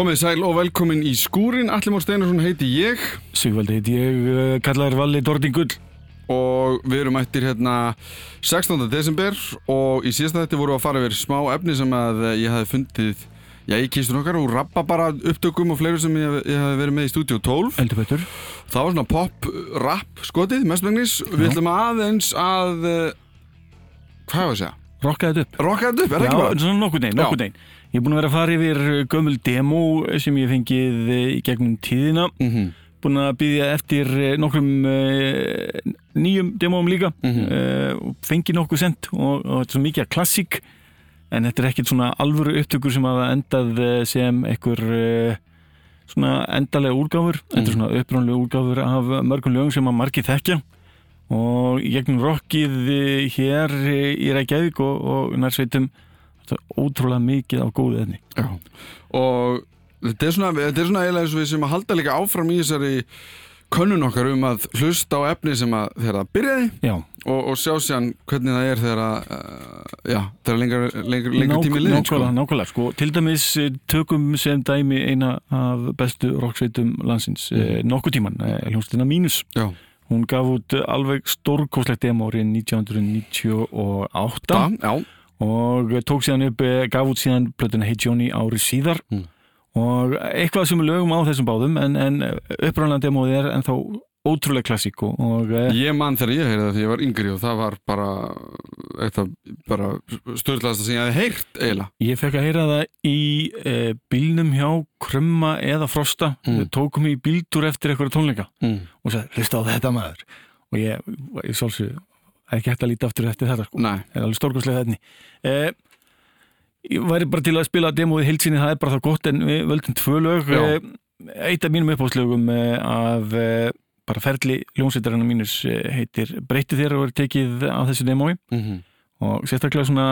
Komið sæl og velkomin í skúrin, Allir Mór Steinarsson heiti ég. Sigvaldi heiti ég, uh, kallaður Valli Dordingull og við erum ættir hérna 16. desember og í síðasta þetta voru að fara yfir smá efni sem að ég hafi fundið já, í kistur okkar og rappa bara upptökum og fleiri sem ég, ég hafi verið með í stúdíu 12 Eldur betur. Það var svona pop-rap skotið, mestmengnis Við ætlum aðeins að hvað var að segja? Rokkaði þetta upp. Rokka þetta upp, er það Já, ekki bara? svona nokkur neginn, nokkur neginn Ég er búinn að vera að fara yfir uh, gömul demo sem ég fengið uh, í gegnum tíðina. Mm Búinn að byggja eftir uh, nokkrum uh, nýjum demóum líka. Mhm. uh, og fengið nokkuð sent og, og þetta er svo mikið að klassík en þetta er ekkit svona alvöru upptökur sem hafa endað sem einhver uh, svona endalega úrgáfur þetta er Mhm. svona uppránlega úrgáfur af mörgum lögum sem að margir þekkja. Og gegnum rockið hér í Reykjavík og, og nærsveitum ótrúlega mikið á góðu efni. Já, og þetta er svona, þetta er svona eiginlega eins og við sem að halda líka áfram í þessari könnun okkar um að hlusta á efni sem að þegar það byrjaði og, og sjá sér hvernig það er þegar að, uh, já, þegar lengur, lengur, lengur tími liðin, sko. nákvæmlega, nákvæmlega, sko. Til dæmis eh, tökum sem dæmi eina af bestu rocksveitum landsins mm. eh, nokkuð tíman, eh, hljómsveitina Mínus. Já, hún gaf út eh, alveg stórkóslegt demo árið 1998 það, já, og tók síðan upp, eh, gaf út síðan plötuna Hey Johnny árið síðar Mm. og eitthvað sem er lögum á þessum báðum en, en upprænlega demóið er ennþá ótrúlega klassík eh, ég man þegar ég heyrði það því ég var yngri og það var bara bara störðlaðast sem ég hefði heyrt eiginlega. Ég fekk að heyra það í e, bílnum hjá Krumma eða Frosta Mm. tókum í bíltúr eftir eitthvað tónleika Mm. og sagði, hlusta á þetta maður og ég, ég svolsug ekki hægt að líta aftur eftir þetta sko. Nei, það er alveg stórkostlega þetta e, ég væri bara til að spila demóið heilsinni, það er bara það gott en við völdum tvö lög. Já. e, eitt af mínum uppáðslögum e, af e, bara ferli ljónsveitarinn mínus e, heitir Breytti þér og er tekið af þessu demói. Mm og sérstaklega svona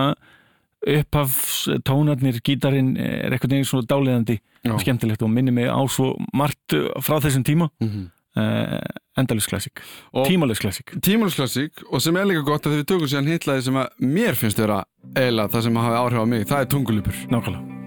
upphafstónarnir, gítarinn er eitthvað neginn svona dáleðandi já, og skemmtilegt og minni mig á svo margt frá þessum tíma. Mm uh, endalus klassík, og tímalus klassík tímalsklassík og sem er líka gott að við tökum síðan hitlaði sem að mér finnst vera eiginlega það sem hafi áhrif á mig, það er tungulipur. nákvæmlega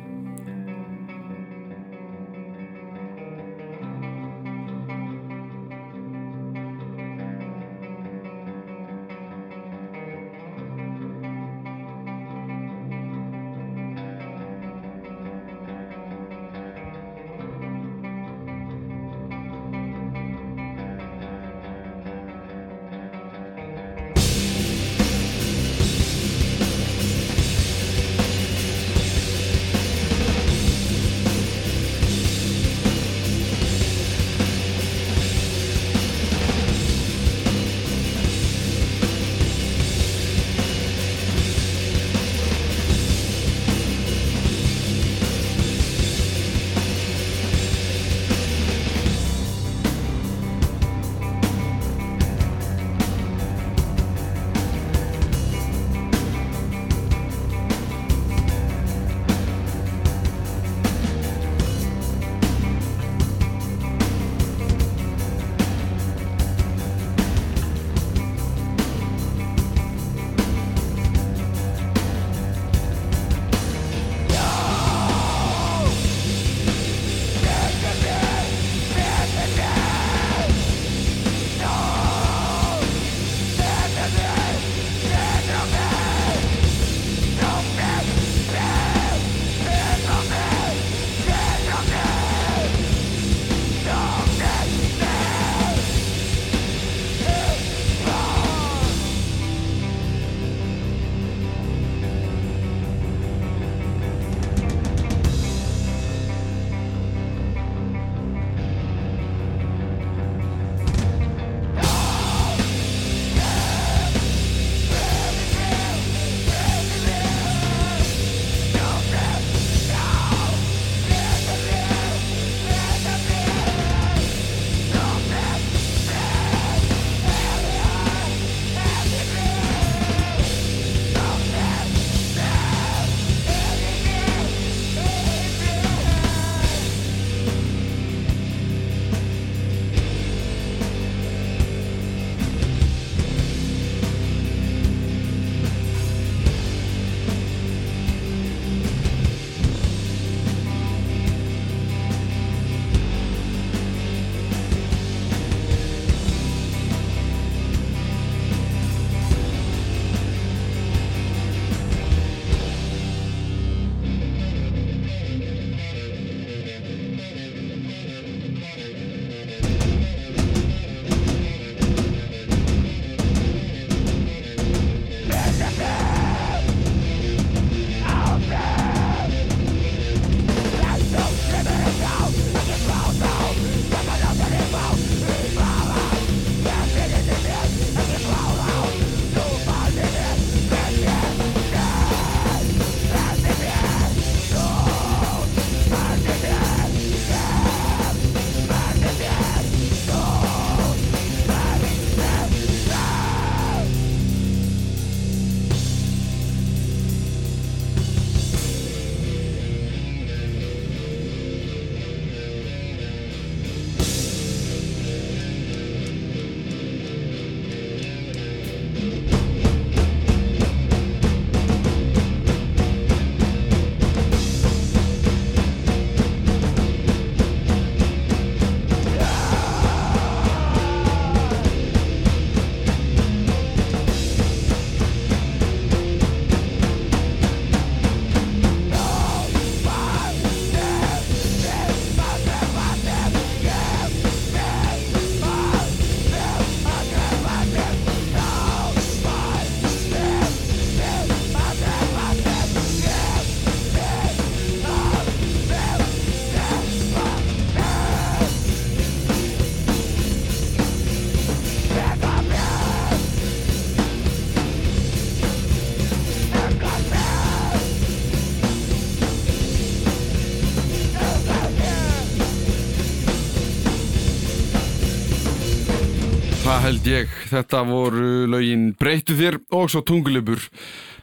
held ég. Þetta voru lögin Breytu þér og svo Tungulibur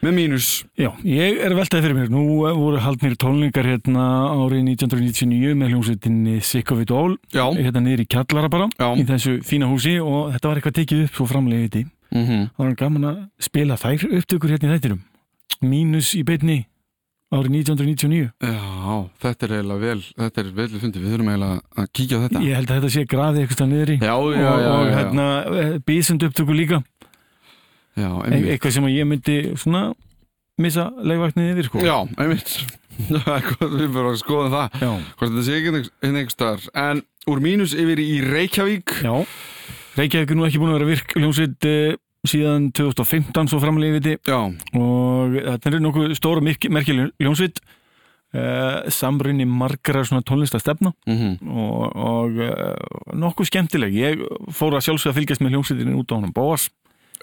með mínus. Já, ég er veltaði fyrir mér. Nú eh, voru haldnir tónlingar hérna árið 1999 með hljómsveitinni Sick of It All Já, hérna niður í kjallara bara Já. í þessu fína húsi og þetta var eitthvað tekið upp svo framlega í því. mm Það var gaman að spila þær upptökur hérna í þættinum. Mínus í beinni árið 1999. Já, þetta er eiginlega vel, þetta er vel fundið. Við þurfum eiginlega að kíkja á þetta. Ég held að þetta sé graði eitthvað niður í. Já, já, og, já, og hérna bísund upptöku líka. Já, E eitthvað sem ég myndi svona missa leikvæknið yfir sko. Já, einmitt. Við fyrir að skoða það. Hvort þetta sé ekki einhver staðar. En úr mínus yfir í Reykjavík. Já. Reykjavík er nú ekki búin að vera virk hljómsveit uh, síðan 2015 svo Já, og þetta er nokkuð stóra merkileg hljómsveit. Uh, samrunni margra tónlistastefna mm og, og uh, nokkuð skemmtileg. Ég fór að sjálfsögða fylgjast með hljómsveitin út á honum Bóas.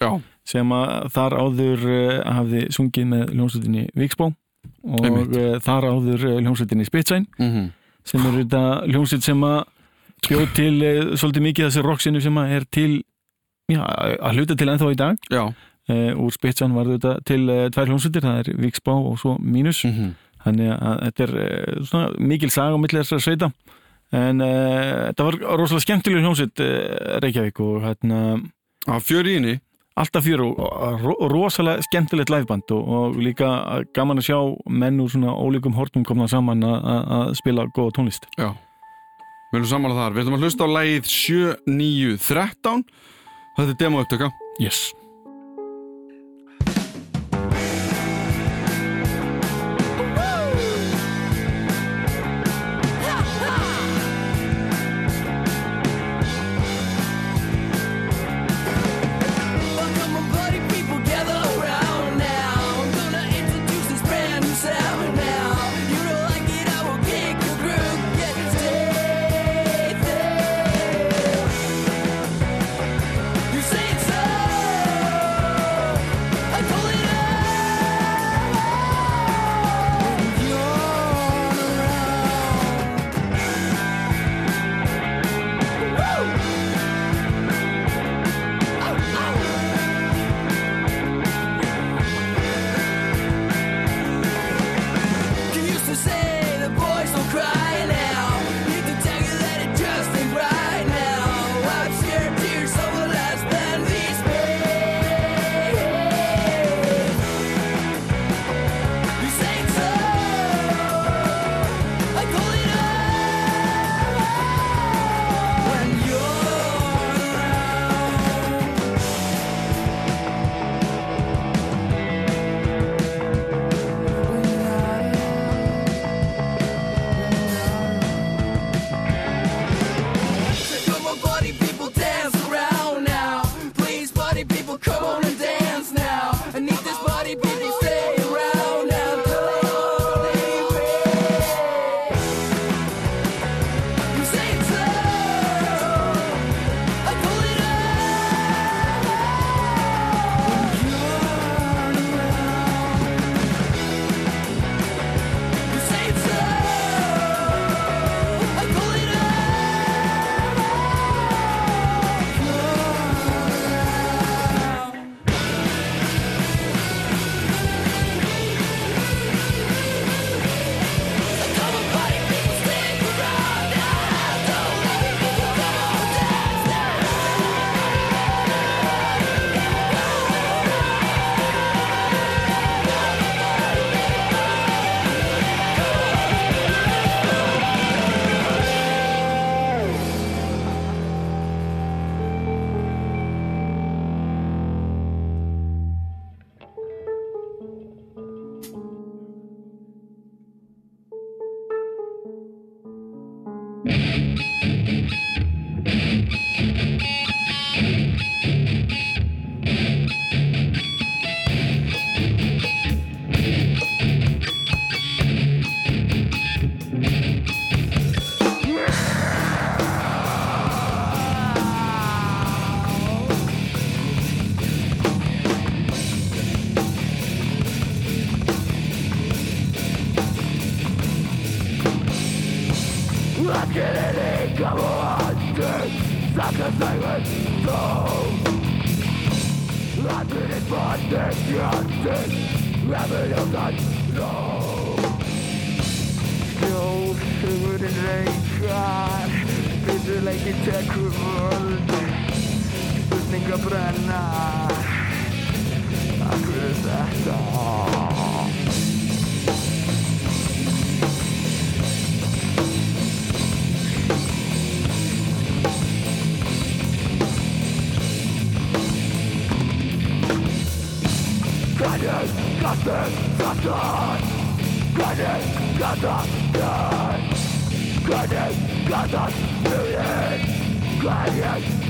Já, sem að þar áður uh, hafði sungið með hljómsveitinni Víksbó. Og þar áður hljómsveitinni Spitsæn. Mm sem er þetta hljómsveit sem að bjóð til svolítið mikið þessi rocksinu sem að er til já, að hluta til ennþá í dag já. uh, úr Spitsæn var þetta til uh, tvær hljómsveitir, það er Víksbó og svo Mínus Mm þannig að þetta er uh, svona mikil saga á milli þessar sveita en uh, þetta var rosalega skemmtileg hljómsveit Reykjavík og hérna Á fjöriðinni. alltaf fjör og, og ro- rosalega skemmtilegt liveband og, og líka gaman að sjá menn úr svona ólíkum hortum komna saman að- að að spila góða tónlist Já. Við erum sammála þar. Við ætlum að hlusta á lagið 7913. Þetta er demo upptöka. Yes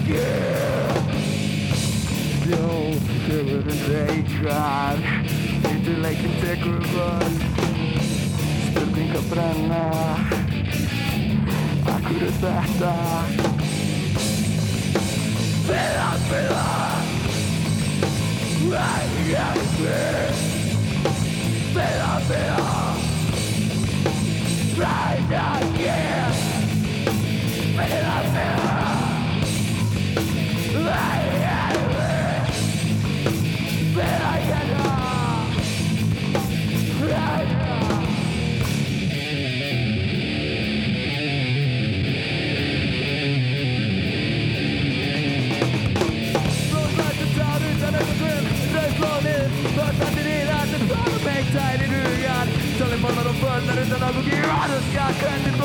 Yeah. Yo, they're in they tried. Into like a decorable. Spilling up. I could have sat down. Pela, pela. Ay, ay, ay. Pela, pela. Right now, yeah. Pela, pela.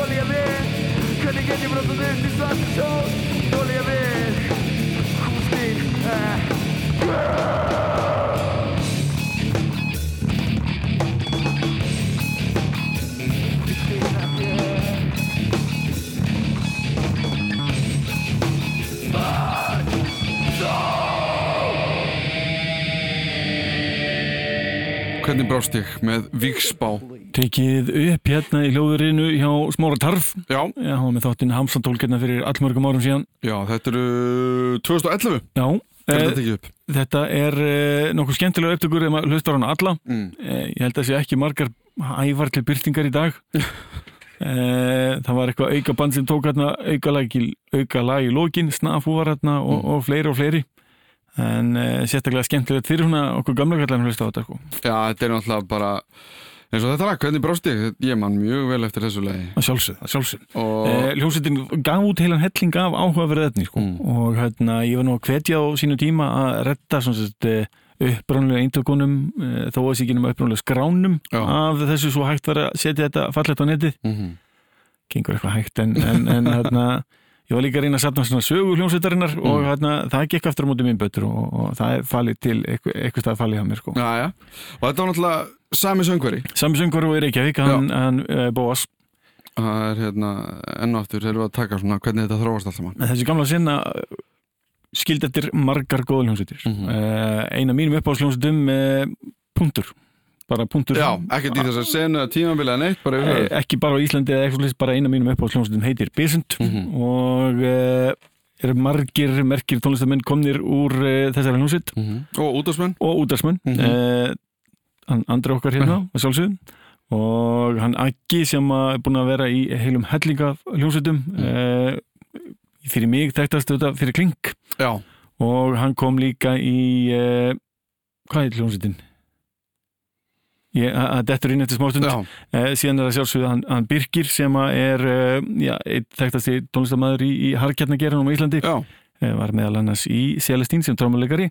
Dåliga vi, kunde ikke gi fra seg ut i svarte show. Dårlige vi. Hvernig brást ég með Víksbá? Tekið upp hérna í hljóðurinu hjá Smára Tarf. Já, Já, hann var með þáttinn Hamsandólkirna fyrir allmörgum árum síðan. Já, þetta eru 2011 Já, þetta tekið upp? þetta er eh, nokkuð skemmtilega upptökur ef maður hlustar á hana alla Mm. eh, Ég held að sé ekki margar ævar til byrtingar í dag eh, Það var eitthvað auka band sem tók hérna auka lag í, lokin Snafu var hérna og, og fleiri og fleiri En eh, sérstaklega skemmtilegt fyrir svona okkur gamla kallar að hlusta á þetta sko. Já, þetta er náttúrulega bara eins og þetta lag, hvernig brást ég? Ég man mjög vel eftir þessu lagi að sjálfsögð, að sjálfsögð og Eh, hljómsveitin gaf út heilan helling af áhugaverð efni sko. Mm. og hérna, ég var nú að hvetja á sínu tíma að redda uppbránlega eintökunum eh, þó að sér ekki um uppbránlega skránum Já. af þessu svo hægt var að setja þetta fallegt á netið Mhm. gengur eitthvað hægt en, en, en hérna, ég var líka að reyna að satna svona sögu hljómsveitarinnar Mm. og hérna, það gekk aftur á móti mín bötur og, og það er falið til eitthvað, eitthvað og sami söngveri Sami söngur og er að hann, hann uh, Bóas. Það er hérna, enn og aftur erum við að taka svona hvernig þetta þróast alltaf mann þessi gamla sinna skildi eftir margar góða hljómsveitir. Mhm. uh, eina mínum uppáhalsljómsveitum uh, punktur. Bara punktur. Já, ekkert í þess að senu að tímabilið að neitt bara Eh, höfuð. ekki bara á Íslandi eða eitthvað slíkt, bara eina mínum uppáhalsljómsveitum heitir Bisund Mhm. og uh, eru margir merkir tónlistamenn komnir úr þessari hljómsveit. Og útásmenn og útarsmenn uh, hann andri okkar hérna að sjálfsögum og hann Aggi sem að er búin að vera í heilum hellinga hljómsveitum uh, fyrir mig þekktast þetta fyrir Kling Já, og hann kom líka í uh, hvað er hljómsveitin? Að að dettur inn eftir smástund. Uh, síðan er það sjálfsögðu hann, hann Birgir sem að er uh, já, eitt þekktasti tónlistamæður í, í Harkjarnageranum á Íslandi. Uh, var meðal annars í Celestín sem trommuleikari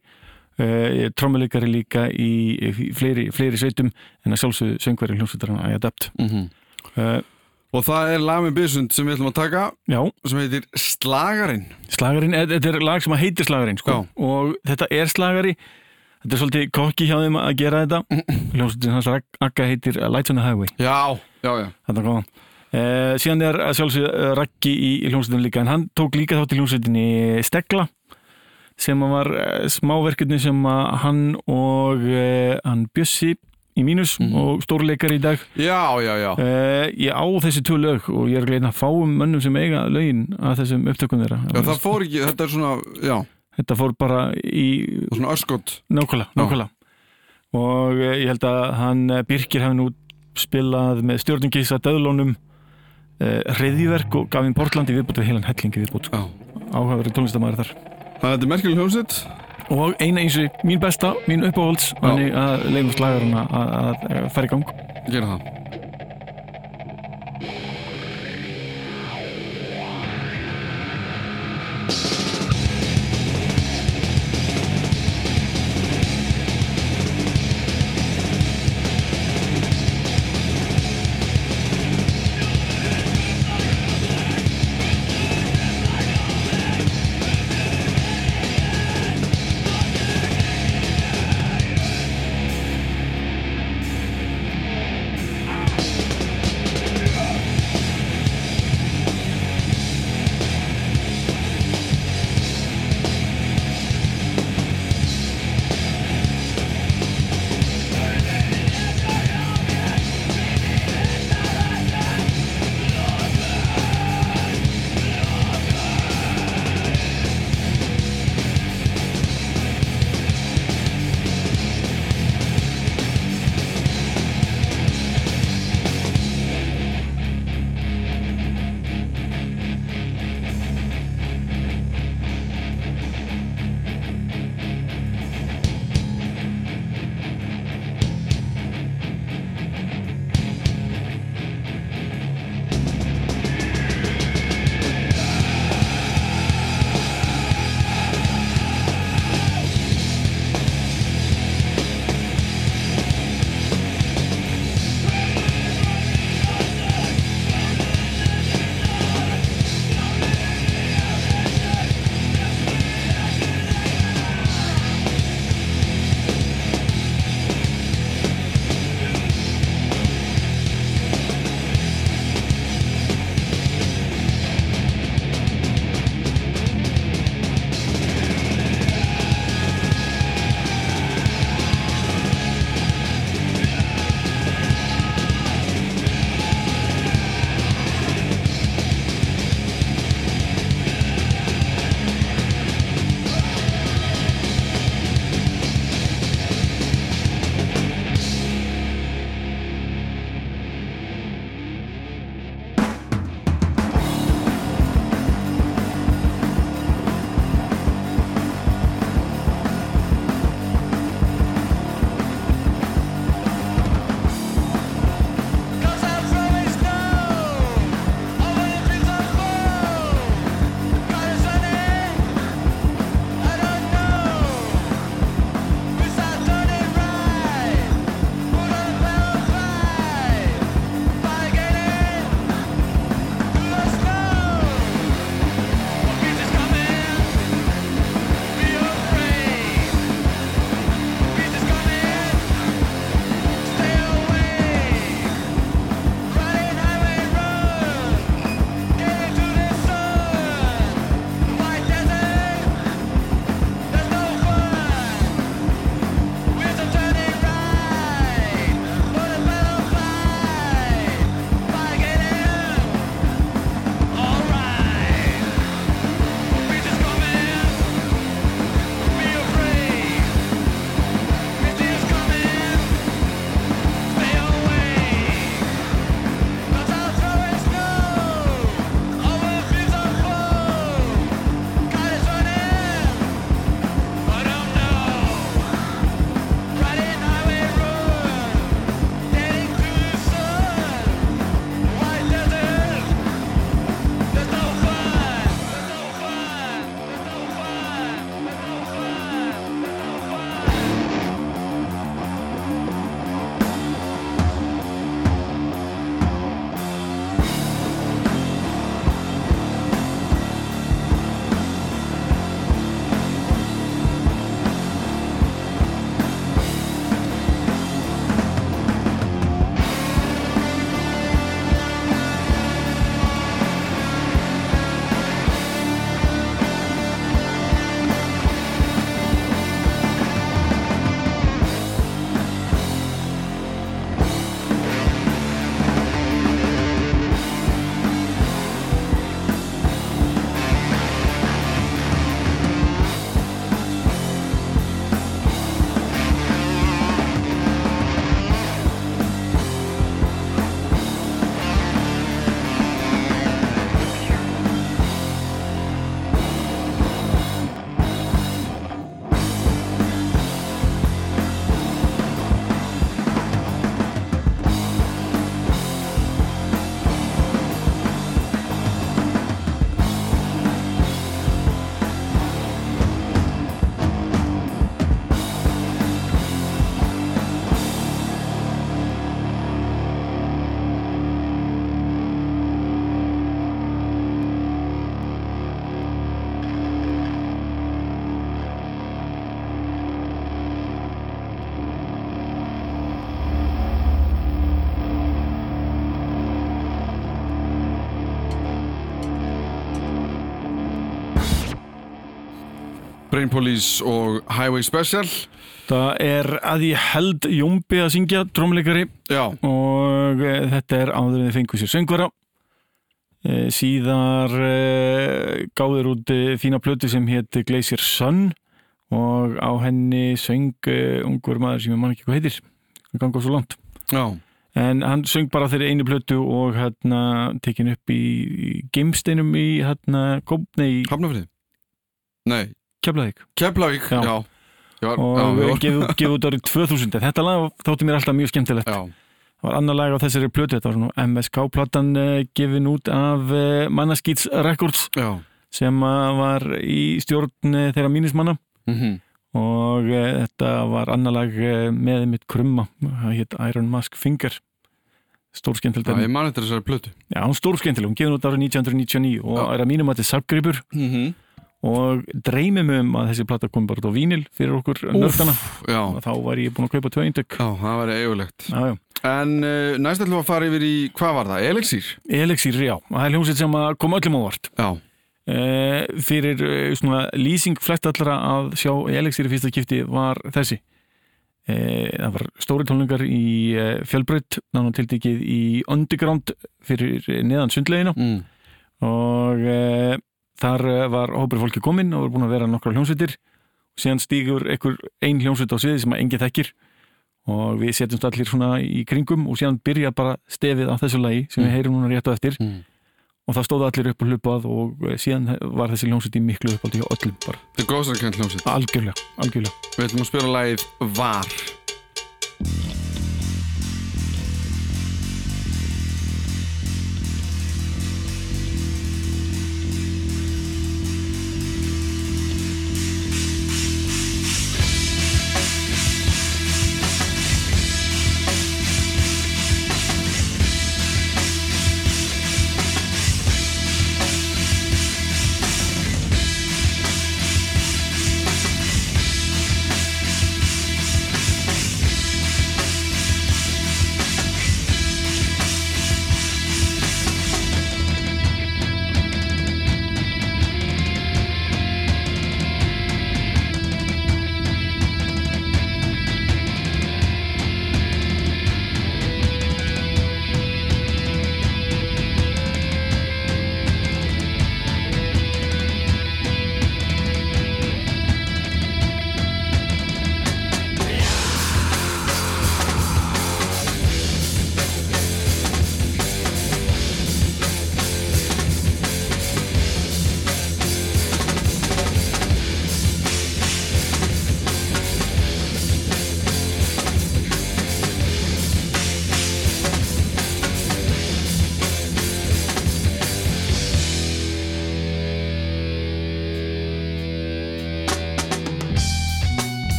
uh, trommuleikari líka í, í fleiri, fleiri sveitum en að sjálfsögðu söngveri hljómsveitarinn að adapt Mhm. uh, Og það er lag með Bysund sem við ætlum að taka Já, sem heitir Slagarinn. Slagarinn, eh, þetta er lag sem að heitir Slagarinn sko. Og þetta er slagari. Þetta er svolítið kokki hjá þeim að gera þetta. Hljómsveitin hans Agga heitir Lights on the Highway. Já, já, já. Þetta kom uh, síðan er að sjálfsögðu uh, Raggi í, í hljómsveitinu líka en hann tók líka þátt í hljómsveitinni Stegla sem var uh, smáverkefni sem hann og uh, hann Bjössi í mínus Mhm. og stórleikar í dag. Já, já, já. Uh, ég á þessi tvö lög og ég er gleina að fáum mönnum sem eiga lögin að þessum upptökum þeirra. Já, það fór ekki, þetta er svona, já, þetta fór bara í svona öskot nákvæmlega, nákvæmlega. Og eh, ég held að hann eh, Birkir hefði nú spilað með stjórningis að döðlónum uh, reyðiverk og gaf inn Portlandi viðbútt við heilan hellingi viðbútt áhugaverið tónlistamæður þar Þannig að þetta er merkileg hljómsveit. Og eina eins mín besta, mín uppáhalds þannig að leifum að, að fara í gang. Gera það Brain Police og Highway Special. Það er að ég held Jómbi að syngja trómleikari Já, og e, þetta er áður en þið fengu sér söngvara. E, síðar e, gáður út fína plötu sem hétt Glacier Sun. Og á henni söng ungur maður sem ég man ekki hvað heitir. Það ganga svo langt. Já, en hann söng bara þeirri einu plötu og hérna tekin upp í, geimsteinum í hérna Kópni í Hafnafrið Nei, Keflavík. Keflavík Já. Já, já, og gefið gefið út árið 2000 en þetta lag þótti mér alltaf mjög skemmtilegt. Já. Það var annar lag á þessari plötu, þetta var svona MSK-platan uh, gefin út af uh, Mannaskýts Records já. sem uh, var í stjórn þeirra mínismanna Mm og uh, þetta var annar lag með mitt krumma, það hétt Iron Mask Finger. Efni. ég man eftir þessari plötu. Já, hún stórskemmtileg, hún gefin út árið 1999 og er að mínum að þetta er sarpgripur mm -hmm. Og dreymum um að þessi plata kom bara á vínil fyrir okkur nördana. og þá var ég búin að kaupa tvö eindök já, það var eigulegt Já, já. En uh, næst ætlum við að fara yfir í, hvað var það? Elixir? Elixir, já, það er hljómsveit sem kom öllum ávart Já, uh, fyrir uh, svona lýsing flest allra að sjá Elixir í fyrsta kipti var þessi. Uh, það var stóri tónlingar í fjölbraut, náttúrulega tiltekið í underground fyrir neðan sundlegina mm. og þar uh, var hópur fólki kominn og var búin að vera nokkra hljómsveitir. Og síðan stígur einhver ein hljómsveit á sviði sem að engi þekkir. Og við setjumst allir svona í kringum og síðan byrja bara stefið á þessu lagi sem við Mm. heyrum núna rétt á eftir. Mm. og það stóðu allir upp og hlupað og eh, síðan var þessi hljómsveit í miklu uppáldi hjá öllum bara, Þetta er góðsarkent hljómsitt algjörlega, algjörlega. Við ætlum að spila lagið Var Var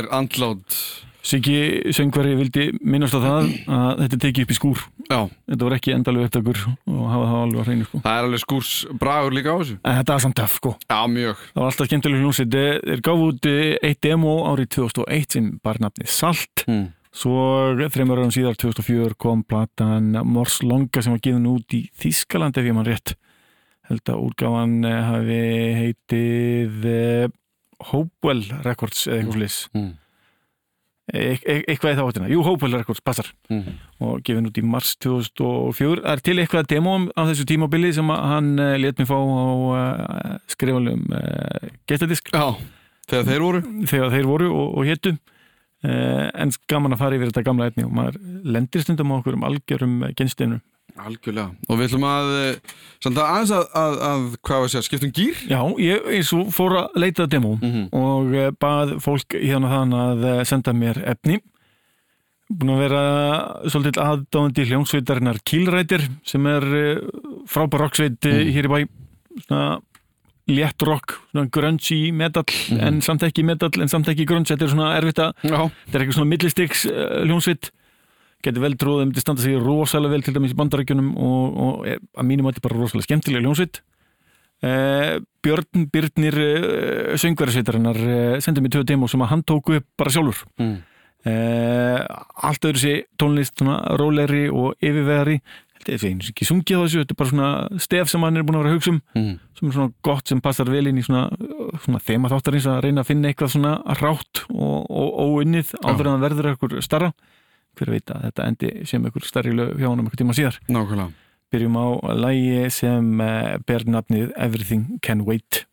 er andlát. Siggi söngvari vildi minnast á það að þetta tekið upp í skúr. Já, þetta var ekki endalegu upptakur og hafa það alveg á hreinu sko. það er alveg skúrs bragur líka á þessu. En þetta var samt töff sko. Já, mjög. Það var alltaf skemmtileg hljómsveit. Þeir gáfu út eh, eitt demo árið 2001 sem bar nafnið Salt. Mm. svo þreymur árum síðar 2004 kom platan Mors Longa sem var gefin út í Þískaland ef ég mann rétt. Held að útgáfan eh, hafi heitið eh, Hopewell Records eða eitthvað slis Mm. e e eitthvað þá áttina, jú Hopewell Records passar. Mm. og gefin út í mars 2004 það er til eitthvað demo á þessu tímabili sem hann uh, let mér fá á uh, skrifalum uh, getadisk Já, þegar þeir voru. Þegar þeir voru og, og héttu en gaman að fara yfir þetta gamla etni og maður lendir stundum á okkur um algjörum genstinu Algjörlega. Og við ætlum að eh, samt að aðeins að, að, að hvað var að segja, skiptum gýr Já, ég og fór að leita demo Mhm. og uh, bað fólk hérna þann að uh, senda mér efni. Búin að vera svolítið aðdáðandi hljómsveitarinnar Killrætir sem er frábær rocksveit mm. hér í bæ. Svona létt rock, svona grungy metal en samt ekki metal en samt ekki grunge, þetta er svona erfitt að þetta er eitthvað svona millistiks uh, hljómsveit getur vel trúið, þeim til standa sig rosalega vel til dæmis í bandarækjunum og, og er, að mínum að þetta bara rosalega skemmtilega hljómsveit. Uh, Björn Byrnir uh, söngverðarsveitarinnar uh, sendið mér tvö demo sem að hann tóku upp bara sjálfur. Mm. uh, allt öðru sé tónlist svona rólegri og yfirvegari þetta er eins og ekki sungið á þessu þetta er bara svona stef sem hann er búin að vera að hugsa um Mm. sem er svona gott sem passar vel inn í svona, svona þema þáttarins að reyna að finna eitthvað svona rátt og, og óunnið áður en það verður eitthvað starra hver veit að þetta endi sem eitthvað starri lög hjá honum eitthvað tíma síðar. Nákvæmlega. Byrjum á lægi sem uh, ber nafnið Everything Can Wait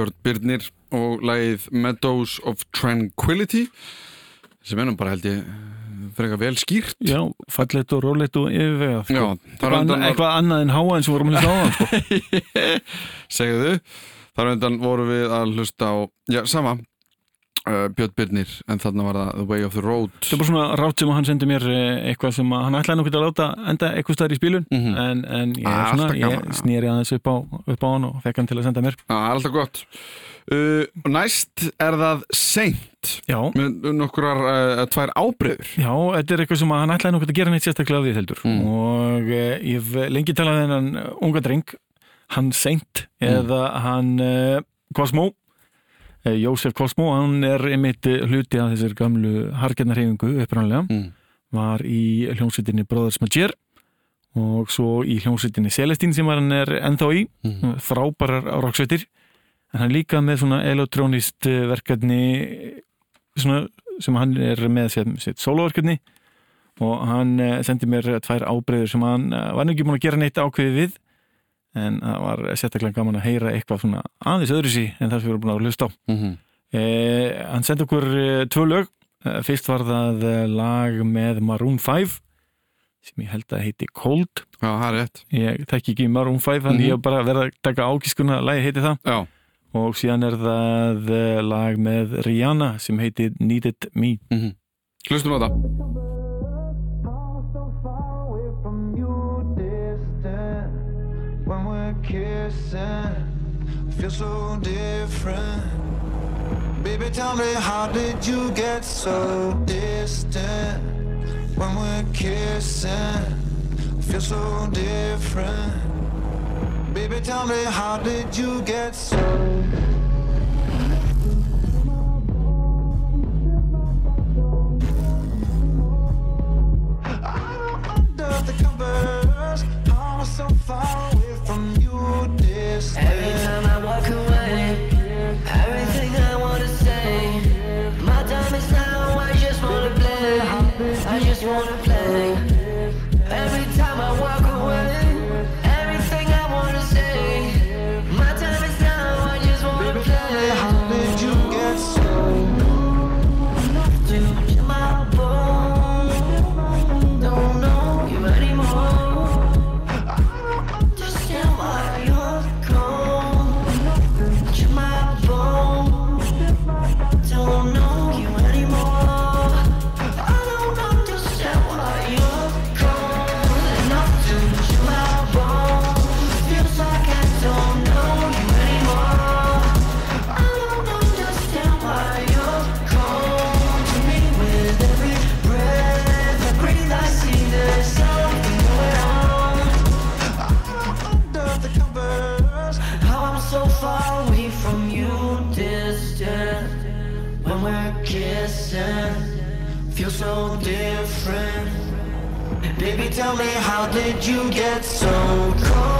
Björn Byrnir og lagið Meadows of Tranquility sem nú bara held ég frekar vel skýrt Já, fallegt og rólegt og yfirvegað sko. Já, eitthvað, var, eitthvað annað en háa eins og vorum hlusta á hann sko. segðu þar undan vorum við að hlusta á já, sama uh, Björn Byrnir en þarna var það The Way of the Road. Það er bara svona rátt sem hann sendi mér eh, eitthvað sem hann ætlaði nokkuð að láta enda eitthvað staðar í spílun Mhm. en, en ég, Ah, svona, ég snýri aðeins upp á, upp á hann og fekk hann til að senda mér. Það er alltaf gott. Uh, Næst er það Saint Já, með nokkurar uh, tvær ábreyður Já, þetta er eitthvað sem hann ætlaði nokkuð að gera neitt sérstaklega af því heldur. Mm. og eh, ég hef lengi talað þennan unga dreng hann Seint Mm. eða hann Cosmo. eh, Jósef Cosmo, hann er einmitt eh, hluti af þessir gamlu harkjarnarhefingu upprænlega, mm. var í hljómsveitinni Brothers Major og svo í hljómsveitinni Celestín sem hann er ennþá í. Mm. frábærar rocksveitir. En hann líka með svona elektrónist eh, verkefni svona, sem hann er með sem sitt soloverkefni og hann eh, sendi mér tvær ábreyður sem hann eh, var ekki búin að gera neitt ákveðið við en það var sérstaklega gaman að heyra eitthvað svona aðeins öðru sí en það sem við erum búin að hlusta á. Mm eh, hann sendi okkur eh, tvö lög. Eh, fyrst var það eh, lag með Maroon 5 sem ég held að heiti Cold. Já, það er rétt. Ég tekki ekki Maroon 5 þannig Mhm. ég hef bara verið að taka ákískuna lagi heiti það. Já, og síðan er það lag með Rihanna sem heitir Needed Me. Mm hlustum á það kissing, feel so different. Baby, tell me, how did you get so distant? When we're kissing, I feel so different. Baby, tell me, how did you get so? Tell me, how did you get so cold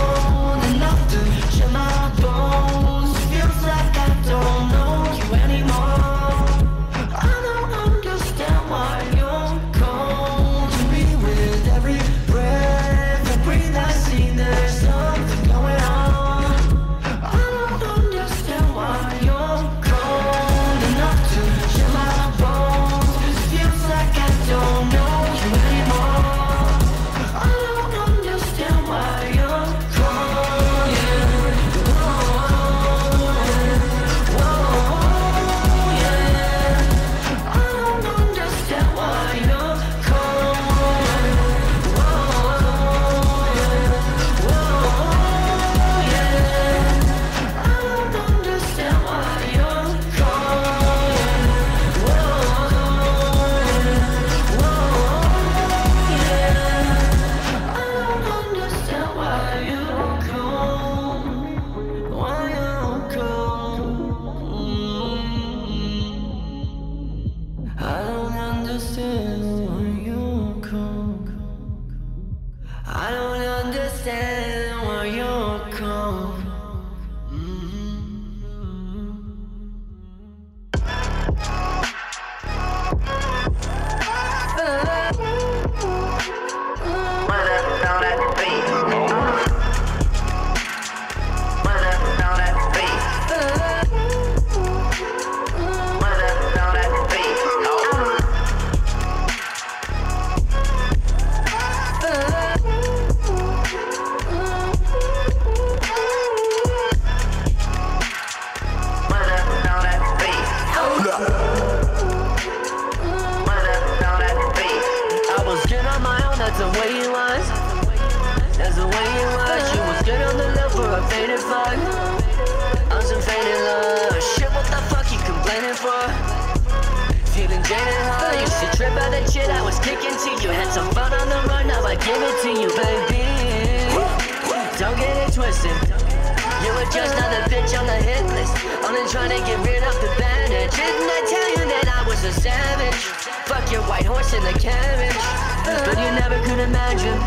But you never could imagine.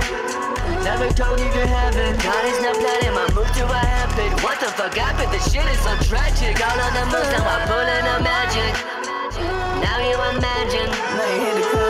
Never told you to heaven. God is not planning my move to a happen. What the fuck happened? This shit is so tragic. All of the moves, now I'm pulling a magic. Now you imagine.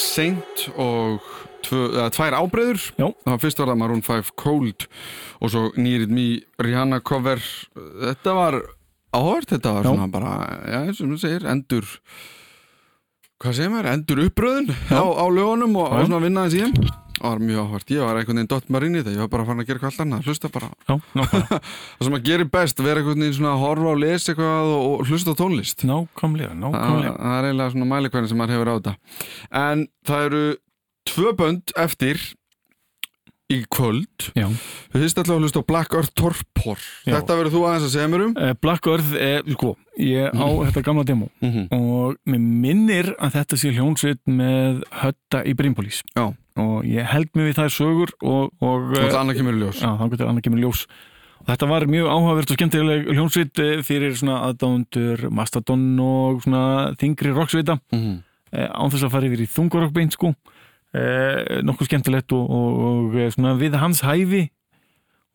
Saint og tvö, eða, tvær ábreyður. Það var fyrst var það Maroon 5 Cold og svo Need Me Rihanna cover. Þetta var áhört, þetta var Já. svona bara, já, sem þú segir, endur hvað segir maður, endur uppröðun á, á lögunum og, og svona vinna þess í þeim Það var mjög áhört, ég var einhvern veginn dott maður inn í þetta, ég var bara farin að gera eitthvað allt annað, hlusta bara. Já, nákvæmlega, Það sem að gera best, vera einhvern veginn svona að horfa og lesa eitthvað og, og hlusta á tónlist. Nákvæmlega, Það nákvæmlega. það er eiginlega svona mælikvæðin sem maður hefur á þetta. En það eru tvö bönd eftir í kvöld. Já. Við fyrst ætla að hlusta á Black Earth Torpor. Já. Þetta verður þú aðeins að segja mér um. Eh, Black Earth, er, sko, ég á þetta gamla demo mm -hmm. og mér minnir að þetta sé hljónsveit með hötta í Brimpolis. Já, og ég held mig við þær sögur og, og og það annað kemur í ljós. Já, annað kemur ljós. Og þetta var mjög áhugavert og skemmtileg hljónsveit eh, fyrir svona aðdándur Mastodon og svona þingri rocksveita. Mm -hmm. eh, án þess að fara yfir í þungarokkbeint sko. Eh, nokkuð skemmtilegt og, og, og eh, svona við hans hæfi.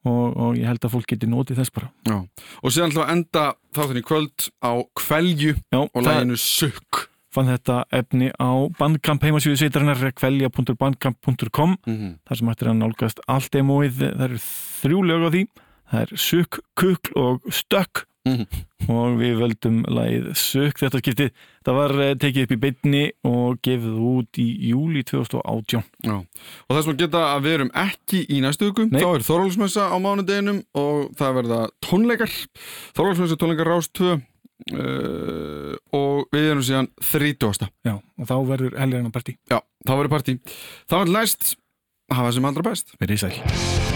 Og, og ég held að fólk geti notið þess bara. Já, og síðan ætla að enda þáttin í kvöld á kvelju og það læginu Sukk fann þetta efni á bandkamp heimasvíðu sveitarinnar kvelja.bandkamp.com mm -hmm. þar sem hættir að nálgast allt demóið það eru þrjú lög á því. Það er Sukk, Kukl og Stökk. Mhm. og við völdum lagið Sukk þetta skiptið. Það var eh, tekið upp í beinni og gefið út í júli 2018 Já, og þess að geta að við erum ekki í næstu Nei. þá er Þorvaldsmessa á mánudeginum og það verða tónleikar. Þorvaldsmessa tónleikar Rás 2 uh, og við erum síðan 30. Já, og þá verður helgarna partí Já, þá verður partí. Það var næst, hafa sem allra best. Verið sæl